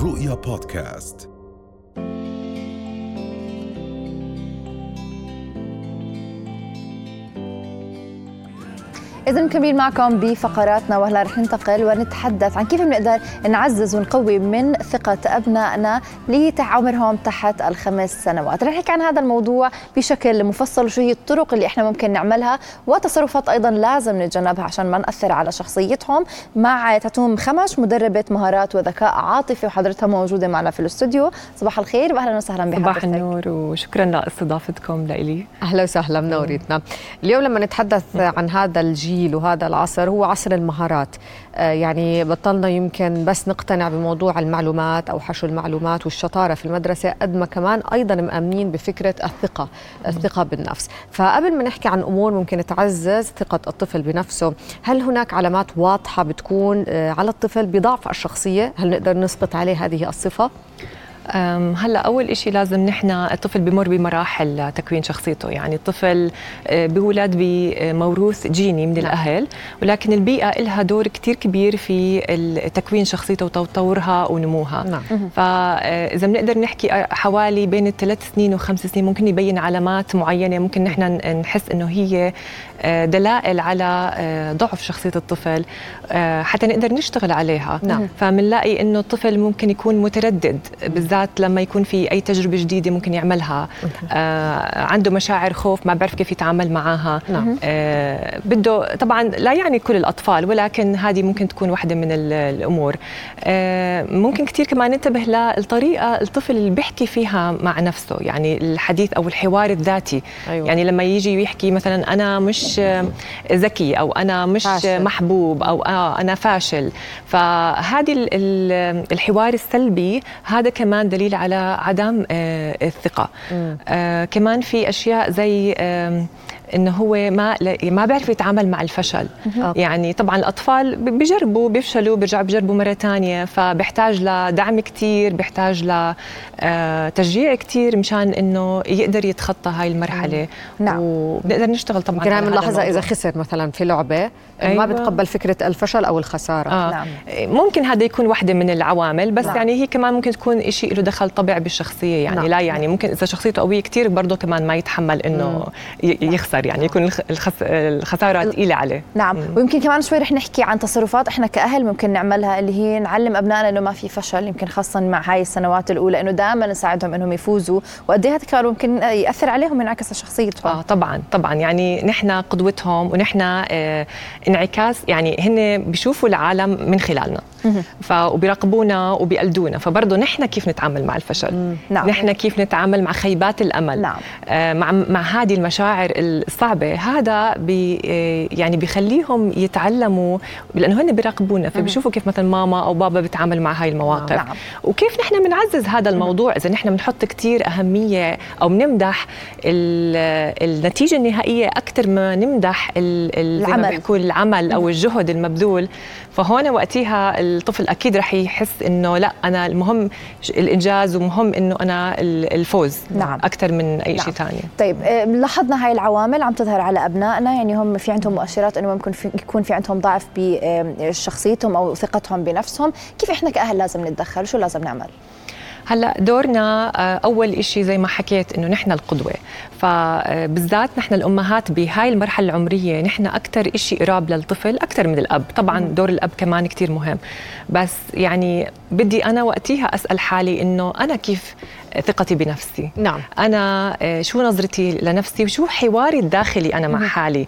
رؤيا بودكاست. إذا مكملين معكم بفقراتنا وهلا رح ننتقل ونتحدث عن كيف بنقدر نعزز ونقوي من ثقة أبنائنا لعمرهم تحت الخمس سنوات. رح نحكي عن هذا الموضوع بشكل مفصل وشو هي الطرق اللي إحنا ممكن نعملها وتصرفات أيضا لازم نتجنبها عشان ما نأثر على شخصيتهم. مع تتوم خمش مدربة مهارات وذكاء عاطفي وحضرتها موجودة معنا في الاستوديو. صباح الخير وأهلا وسهلا بحضرتك. صباح النور وشكرا لإستضافتكم لإلي. أهلا وسهلا منورتنا اليوم لما نتحدث عن هذا الجيل وهذا العصر هو عصر المهارات. آه، يعني بطلنا يمكن بس نقتنع بموضوع المعلومات أو حشو المعلومات والشطارة في المدرسة قد ما كمان أيضا مأمنين بفكرة الثقة الثقة بالنفس. فقبل ما نحكي عن أمور ممكن تعزز ثقة الطفل بنفسه هل هناك علامات واضحة بتكون آه، على الطفل بضعف الشخصية؟ هل نقدر نسقط عليه هذه الصفة؟ أم، هلا أول إشي لازم نحن الطفل بمر بمراحل تكوين شخصيته. يعني الطفل آه، بولد بموروث جيني من الأهل ولكن البيئة لها دور كتير كبير في تكوين شخصيته وتطورها ونموها. نعم. فاذا بنقدر نحكي حوالي بين الثلاث سنين وخمس سنين ممكن يبين علامات معينة ممكن نحن نحس إنه هي دلائل على ضعف شخصية الطفل حتى نقدر نشتغل عليها. نعم. فبنلاقي إنه الطفل ممكن يكون متردد بالذات لما يكون في أي تجربة جديدة ممكن يعملها آه عنده مشاعر خوف ما بيعرف كيف يتعامل معها نعم. آه بده طبعا لا يعني كل الأطفال ولكن هذه ممكن تكون واحدة من ال- الأمور آه ممكن كثير كمان ننتبه للطريقة الطفل اللي بيحكي فيها مع نفسه يعني الحديث أو الحوار الذاتي أيوة. يعني لما يجي ويحكي مثلا أنا مش ذكي أو أنا مش فاشل. محبوب أو آه أنا فاشل فهذه ال- ال- الحوار السلبي هذا كمان دليل على عدم آه، الثقة. آه كمان في أشياء زي انه هو ما لا- ما بيعرف يتعامل مع الفشل أوكي. يعني طبعا الأطفال بيجربوا بيفشلوا بيرجعوا بيجربوا مرة ثانية فبيحتاج لدعم كثير بيحتاج لتشجيع كثير مشان إنه يقدر يتخطى هاي المرحلة نعم. وبنقدر نشتغل طبعا هذا بنلاحظها إذا. خسر مثلا في لعبة ما أيوة. بتقبل فكرة الفشل أو الخسارة آه. نعم. ممكن هذا يكون واحدة من العوامل بس نعم. يعني هي كمان ممكن تكون شيء له دخل طبيعي بالشخصية يعني نعم. لا يعني ممكن إذا شخصيته قوية كتير برضه كمان ما يتحمل إنه ي- يخسر يعني يكون الخ- الخس... الخسارة ثقيلة عليه. نعم ويمكن كمان شوي رح نحكي عن تصرفات إحنا كأهل ممكن نعملها اللي هي نعلم أبنائنا إنه ما في فشل يمكن خاصه مع هاي السنوات الأولى إنه دائما نساعدهم إنهم يفوزوا. وقد إيه هذا كمان ممكن يأثر عليهم وينعكس على شخصيتهم آه طبعا طبعا. يعني نحن قدوتهم ونحن آه انعكاس يعني هن بيشوفوا العالم من خلالنا. ف وبيراقبونا وبيقلدونا. فبرضه نحن كيف نتعامل مع الفشل؟ نعم. نحن كيف نتعامل مع خيبات الأمل؟ نعم. آه مع مع هذه المشاعر الصعبة. هذا بي آه يعني بيخليهم يتعلموا لأنه هن بيراقبونا فبيشوفوا كيف مثلا ماما أو بابا بيتعامل مع هاي المواقف. نعم. وكيف نحن بنعزز هذا الموضوع؟ إذا نحن بنحط كثير أهمية أو بنمدح ال- النتيجة النهائية أكثر ما نمدح العمل. العمل أو الجهد المبذول. فهون وقتها الطفل أكيد رح يحس إنه لا أنا المهم الإنجاز ومهم إنه أنا ال- الفوز نعم. أكثر من أي نعم. شيء ثاني طيب آه، لاحظنا هاي العوامل عم تظهر على أبنائنا يعني هم في عندهم مؤشرات إنه ممكن في يكون في عندهم ضعف بشخصيتهم أو ثقتهم بنفسهم كيف إحنا كأهل لازم نتدخل شو لازم نعمل هلا دورنا آه، أول إشي زي ما حكيت إنه نحن القدوة. فبالذات نحن الأمهات بهاي المرحلة العمرية نحن أكثر إشي قراب للطفل أكثر من الأب. طبعا دور الأب كمان كتير مهم. بس يعني بدي أنا وقتيها أسأل حالي إنه أنا كيف ثقتي بنفسي. نعم. أنا آه، شو نظرتي لنفسي وشو حواري الداخلي أنا مع حالي؟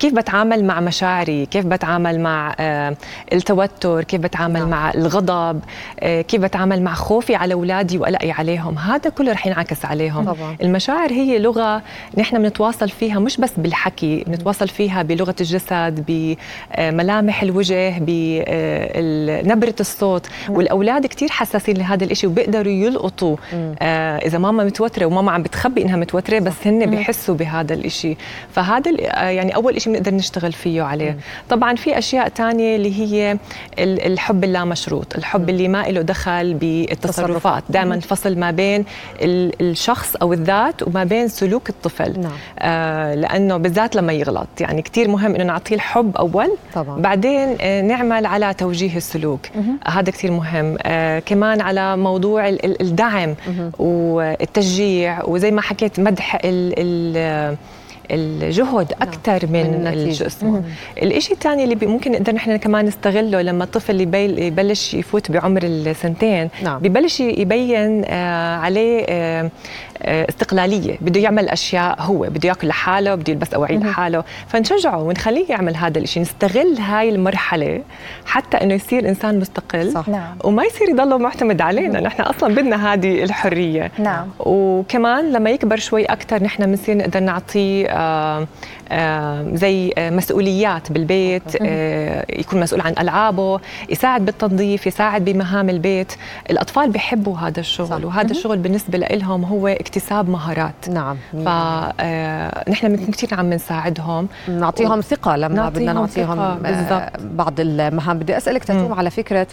كيف بتعامل مع مشاعري؟ كيف بتعامل مع آه، التوتر؟ كيف بتعامل نعم. مع الغضب؟ آه، كيف بتعامل مع خوفي على أولادي وقلقي عليهم؟ هذا كله رح ينعكس عليهم. طبعاً. المشاعر هي لغة نحن بنتواصل فيها مش بس بالحكي بنتواصل فيها بلغة الجسد بملامح الوجه بنبره الصوت. والأولاد كتير حساسين لهذا الإشي وبيقدروا يلقطوا آه إذا ماما متوترة وماما عم بتخبي إنها متوترة بس هن بيحسوا بهذا الإشي. فهذا آه يعني أول إشي بنقدر نشتغل فيه عليه. طبعا في أشياء تانية اللي هي الحب اللامشروط. الحب اللي ما له دخل بالتصرفات. دائما الفصل ما بين الشخص أو الذات وما بين سلوك الطفل. نعم. آه لأنه بالذات لما يغلط. يعني كثير مهم إنه نعطيه الحب أول طبعا. بعدين آه نعمل على توجيه السلوك. آه هذا كثير مهم. آه كمان على موضوع الدعم والتشجيع وزي ما حكيت مدح ال ال الجهد أكثر نعم. من, من الجسم الشيء الثاني اللي ممكن نقدر نحن كمان نستغله لما الطفل يبلش يفوت بعمر السنتين نعم. ببلش يبين آه عليه آه آه، استقلالية بده يعمل أشياء هو بده يأكل لحاله بده يلبس اواعي لحاله فنشجعه ونخليه يعمل هذا الشيء نستغل هاي المرحلة حتى إنه يصير إنسان مستقل صح. نعم. وما يصير يضله معتمد علينا نحن أصلا بدنا هذه الحرية نعم. وكمان لما يكبر شوي أكثر نحن بنصير نقدر نعطيه آه زي مسؤوليات بالبيت آه، يكون مسؤول عن ألعابه يساعد بالتنظيف يساعد بمهام البيت. الأطفال بيحبوا هذا الشغل صح. وهذا الشغل بالنسبة لهم هو اكتساب مهارات. نعم. فنحن آه، كثير عم نساعدهم. نعطيهم و... ثقة لما بدنا نعطيهم آه، بعض المهام. بدي أسألك تتوم على فكرة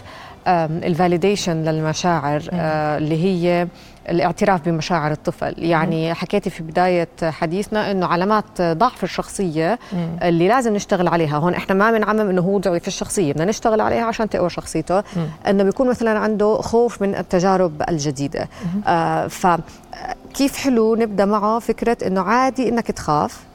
الفاليديشن للمشاعر اللي هي الاعتراف بمشاعر الطفل. يعني حكيتي في بداية حديثنا أنه علامات ضعف الشخصية اللي لازم نشتغل عليها. هون إحنا ما بنعمم أنه هو ضعيف الشخصية بدنا نشتغل عليها عشان تقوى شخصيته. أنه بيكون مثلا عنده خوف من التجارب الجديدة. آه فكيف حلو نبدأ معه فكرة أنه عادي أنك تخاف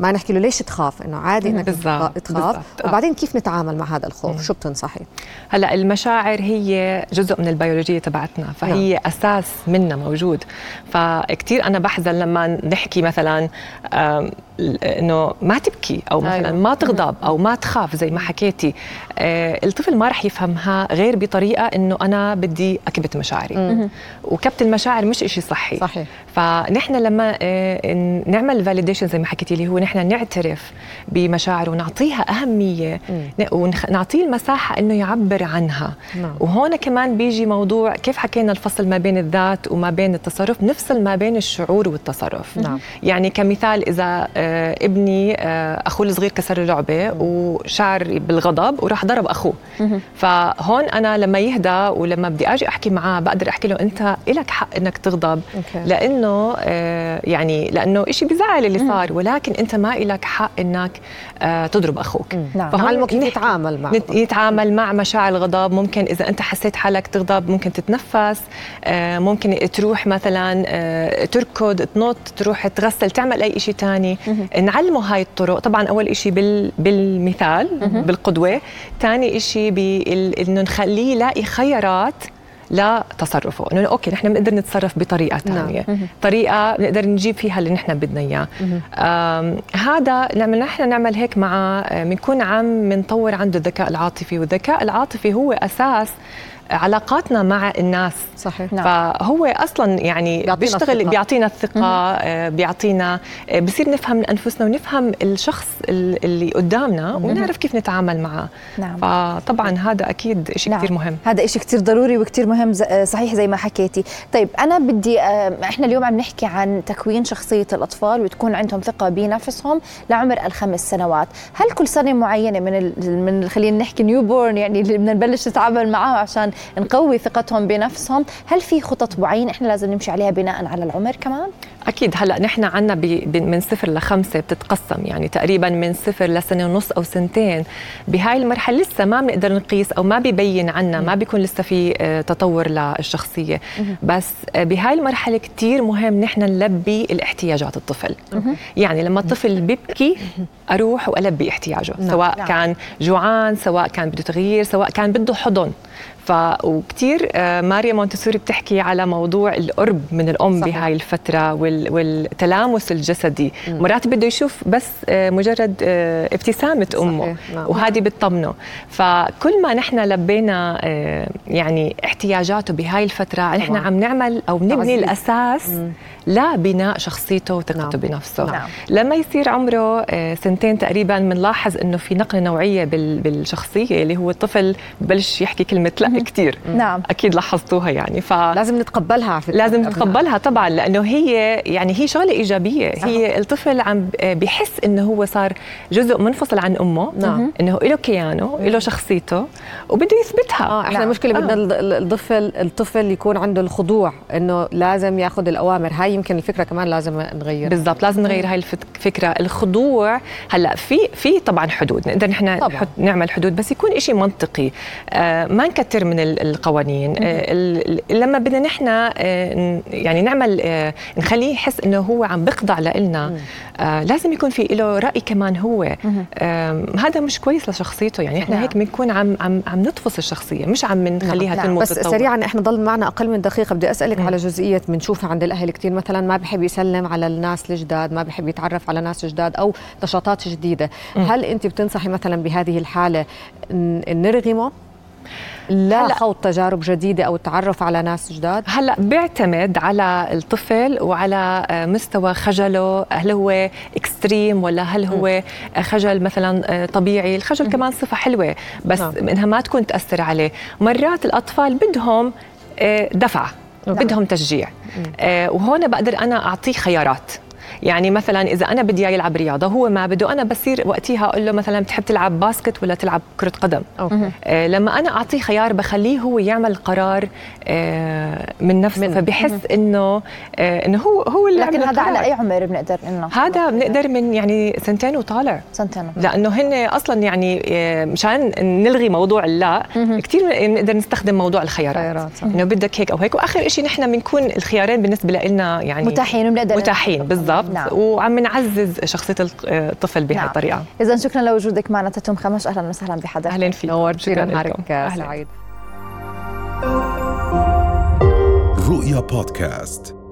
ما نحكي له ليش تخاف؟ إنه عادي إنك بالزبط. تخاف. بالزبط. وبعدين كيف نتعامل مع هذا الخوف؟ مم. شو بتنصحي؟ هلأ المشاعر هي جزء من البيولوجية تبعتنا فهي نعم. أساس منا موجود. فكتير أنا بحزن لما نحكي مثلا إنه ما تبكي أو مثلا أيوة. ما تغضب أو ما تخاف زي ما حكيتي. آه الطفل ما رح يفهمها غير بطريقة إنه أنا بدي أكبت مشاعري. وكبت المشاعر مش إشي صحي. صحيح. فنحن لما آه نعمل فاليديشن زي ما حكيتي لي هو نحن نعترف بمشاعره ونعطيها أهمية ونعطيه المساحة إنه يعبر عنها. نعم. وهون كمان بيجي موضوع كيف حكينا الفصل ما بين الذات وما بين التصرف نفصل ما بين الشعور والتصرف. نعم. يعني كمثال إذا آه ابني آه، أخوه الصغير كسر لعبه وشعر بالغضب وراح ضرب أخوه. فهون أنا لما يهدى ولما بدي أجي أحكي معاه بقدر أحكي له أنت لك حق إنك تغضب لأنه آه، يعني لأنه شيء بزعل اللي صار ولكن أنت ما لك حق إنك تضرب أخوك. نعم. فهون كيف يتعامل مع يتعامل مع مشاعر الغضب. ممكن إذا أنت حسيت حالك تغضب ممكن تتنفس. ممكن تروح مثلا تركض تنط تروح تغسل تعمل أي شيء ثاني نعلمه هاي الطرق. طبعا أول شيء بال بالمثال بالقدوة. ثاني شيء إنه نخليه يلاقي خيارات لتصرفه إنه أوكي نحن بنقدر نتصرف بطريقة ثانية نعم. طريقة بنقدر نجيب فيها اللي نحن بدنا إياه. هذا لما نحن نعمل هيك مع بنكون عم بنطور عنده الذكاء العاطفي والذكاء العاطفي هو أساس علاقاتنا مع الناس صحيح نعم. فهو أصلا يعني بيشتغل الثقة. بيعطينا الثقة آه، بيعطينا آه، بصير نفهم من انفسنا ونفهم الشخص اللي قدامنا ونعرف كيف نتعامل معه نعم. فطبعا هذا أكيد شيء نعم. كثير مهم هذا شيء كثير ضروري وكثير مهم آه، صحيح زي ما حكيتي طيب أنا بدي إحنا اليوم عم نحكي عن تكوين شخصية الأطفال وتكون عندهم ثقة بنفسهم لعمر الخمس سنوات هل كل سنة معينة من. من خلينا نحكي نيو بورن يعني اللي بدنا نبلش نتعامل معاه عشان نقوي ثقتهم بنفسهم. هل في خطط معينه إحنا لازم نمشي عليها بناء على العمر كمان؟ أكيد. هلأ نحن عندنا من صفر لخمسة بتتقسم. يعني تقريبا من صفر لسنة ونص أو سنتين. بهاي المرحلة لسه ما بنقدر نقيس أو ما بيبين عنا ما بيكون لسه في آه، تطور للشخصية. بس آه، بهاي المرحلة كثير مهم نحن نلبي الاحتياجات الطفل. يعني لما الطفل بيبكي أروح وألبي احتياجه. نعم. سواء نعم. كان جوعان سواء كان بده تغيير سواء كان بده حضن. ف وكثير آه، ماريا مونتسوري بتحكي على موضوع القرب من الأم صحيح. بهاي الفترة وال وال والتلامس الجسدي مرات بده يشوف بس آه، مجرد آه، ابتسامة أمه صحيح، نعم. وهذه بتطمنه فكل ما نحن لبينا يعني احتياجاته بهاي الفترة نحن. عم نعمل أو نبني تعزيز. الأساس لبناء شخصيته وثقته نعم. بنفسه نعم. لما يصير عمره سنتين تقريبا بنلاحظ إنه في نقلة نوعية بال- بالشخصية اللي هو الطفل ببلش يحكي كلمة لا كثير نعم. أكيد لاحظتوها يعني ف لازم نتقبلها على فكرة لازم. نتقبلها طبعا لأنه هي يعني هي شغلة إيجابية صح. هي الطفل عم بحس إنه هو صار جزء منفصل عن أمه نعم. إنه له كيانه له شخصيته وبده يثبتها آه إحنا نعم. مشكله آه. بدنا ال- الطفل الطفل يكون عنده الخضوع إنه لازم ياخذ الأوامر هاي يمكن الفكرة كمان لازم نغير بالضبط لازم نغير هاي الفكرة الخضوع هلأ في في طبعا حدود نقدر نحن. نحط نعمل حدود بس يكون شيء منطقي آه ما نكتر من ال- القوانين. آه لما بدنا نحن آه يعني نعمل آه نخليه يحس إنه هو عم بخضع لنا لازم يكون في له رأي كمان هو. هذا مش كويس لشخصيته. يعني إحنا. هيك بنكون عم عم عم نطفس الشخصية مش عم نخليها. تنمو بس وتتطور. سريعا إحنا ضل معنا أقل من دقيقة. بدي أسألك على جزئية بنشوفها عند الأهل كثير مثلا ما بحب يسلم على الناس الجداد ما بحب يتعرف على ناس جداد أو نشاطات جديدة. هل أنت بتنصحي مثلا بهذه الحالة نرغمه؟ لا. هلأ- خوض تجارب جديدة أو التعرف على ناس جداد؟ هلا بيعتمد على الطفل وعلى آه، مستوى خجله. هل هو extreme ولا هل هو خجل مثلا آه، طبيعي؟ الخجل كمان صفة حلوة بس نعم. إنها ما تكون تأثر عليه. مرات الأطفال بدهم آه، دفعه بدهم تشجيع. وهون بقدر أنا أعطيه خيارات. يعني مثلا إذا أنا بدي إياه يلعب رياضة هو ما بده أنا بصير وقتها أقول له مثلا بتحب تلعب basket ولا تلعب كرة قدم؟ okay. آه، لما أنا أعطيه خيار بخليه هو يعمل قرار آه، من نفسه. منه. فبحس إنه آه، إنه هو هو اللي لكن هذا على. أي عمر بنقدر إنه؟ هذا بنقدر من يعني سنتين وطالع. سنتين. لأنه هن أصلا يعني مشان نلغي موضوع اللا كثير بنقدر نستخدم موضوع الخيارات. خيارات،. إنه بدك هيك أو هيك. وآخر شيء نحن بنكون الخيارين بالنسبة لنا يعني متاحين وبنقدر متاحين بالضبط. نعم. وعم نعزز شخصية الطفل بهي نعم. الطريقة اذا شكرا لوجودك معنا تتم خمش أهلا وسهلا بحضرتك أهلا فيك نورتينا شكراً نهارك. أهلاً. سعيد رؤيا بودكاست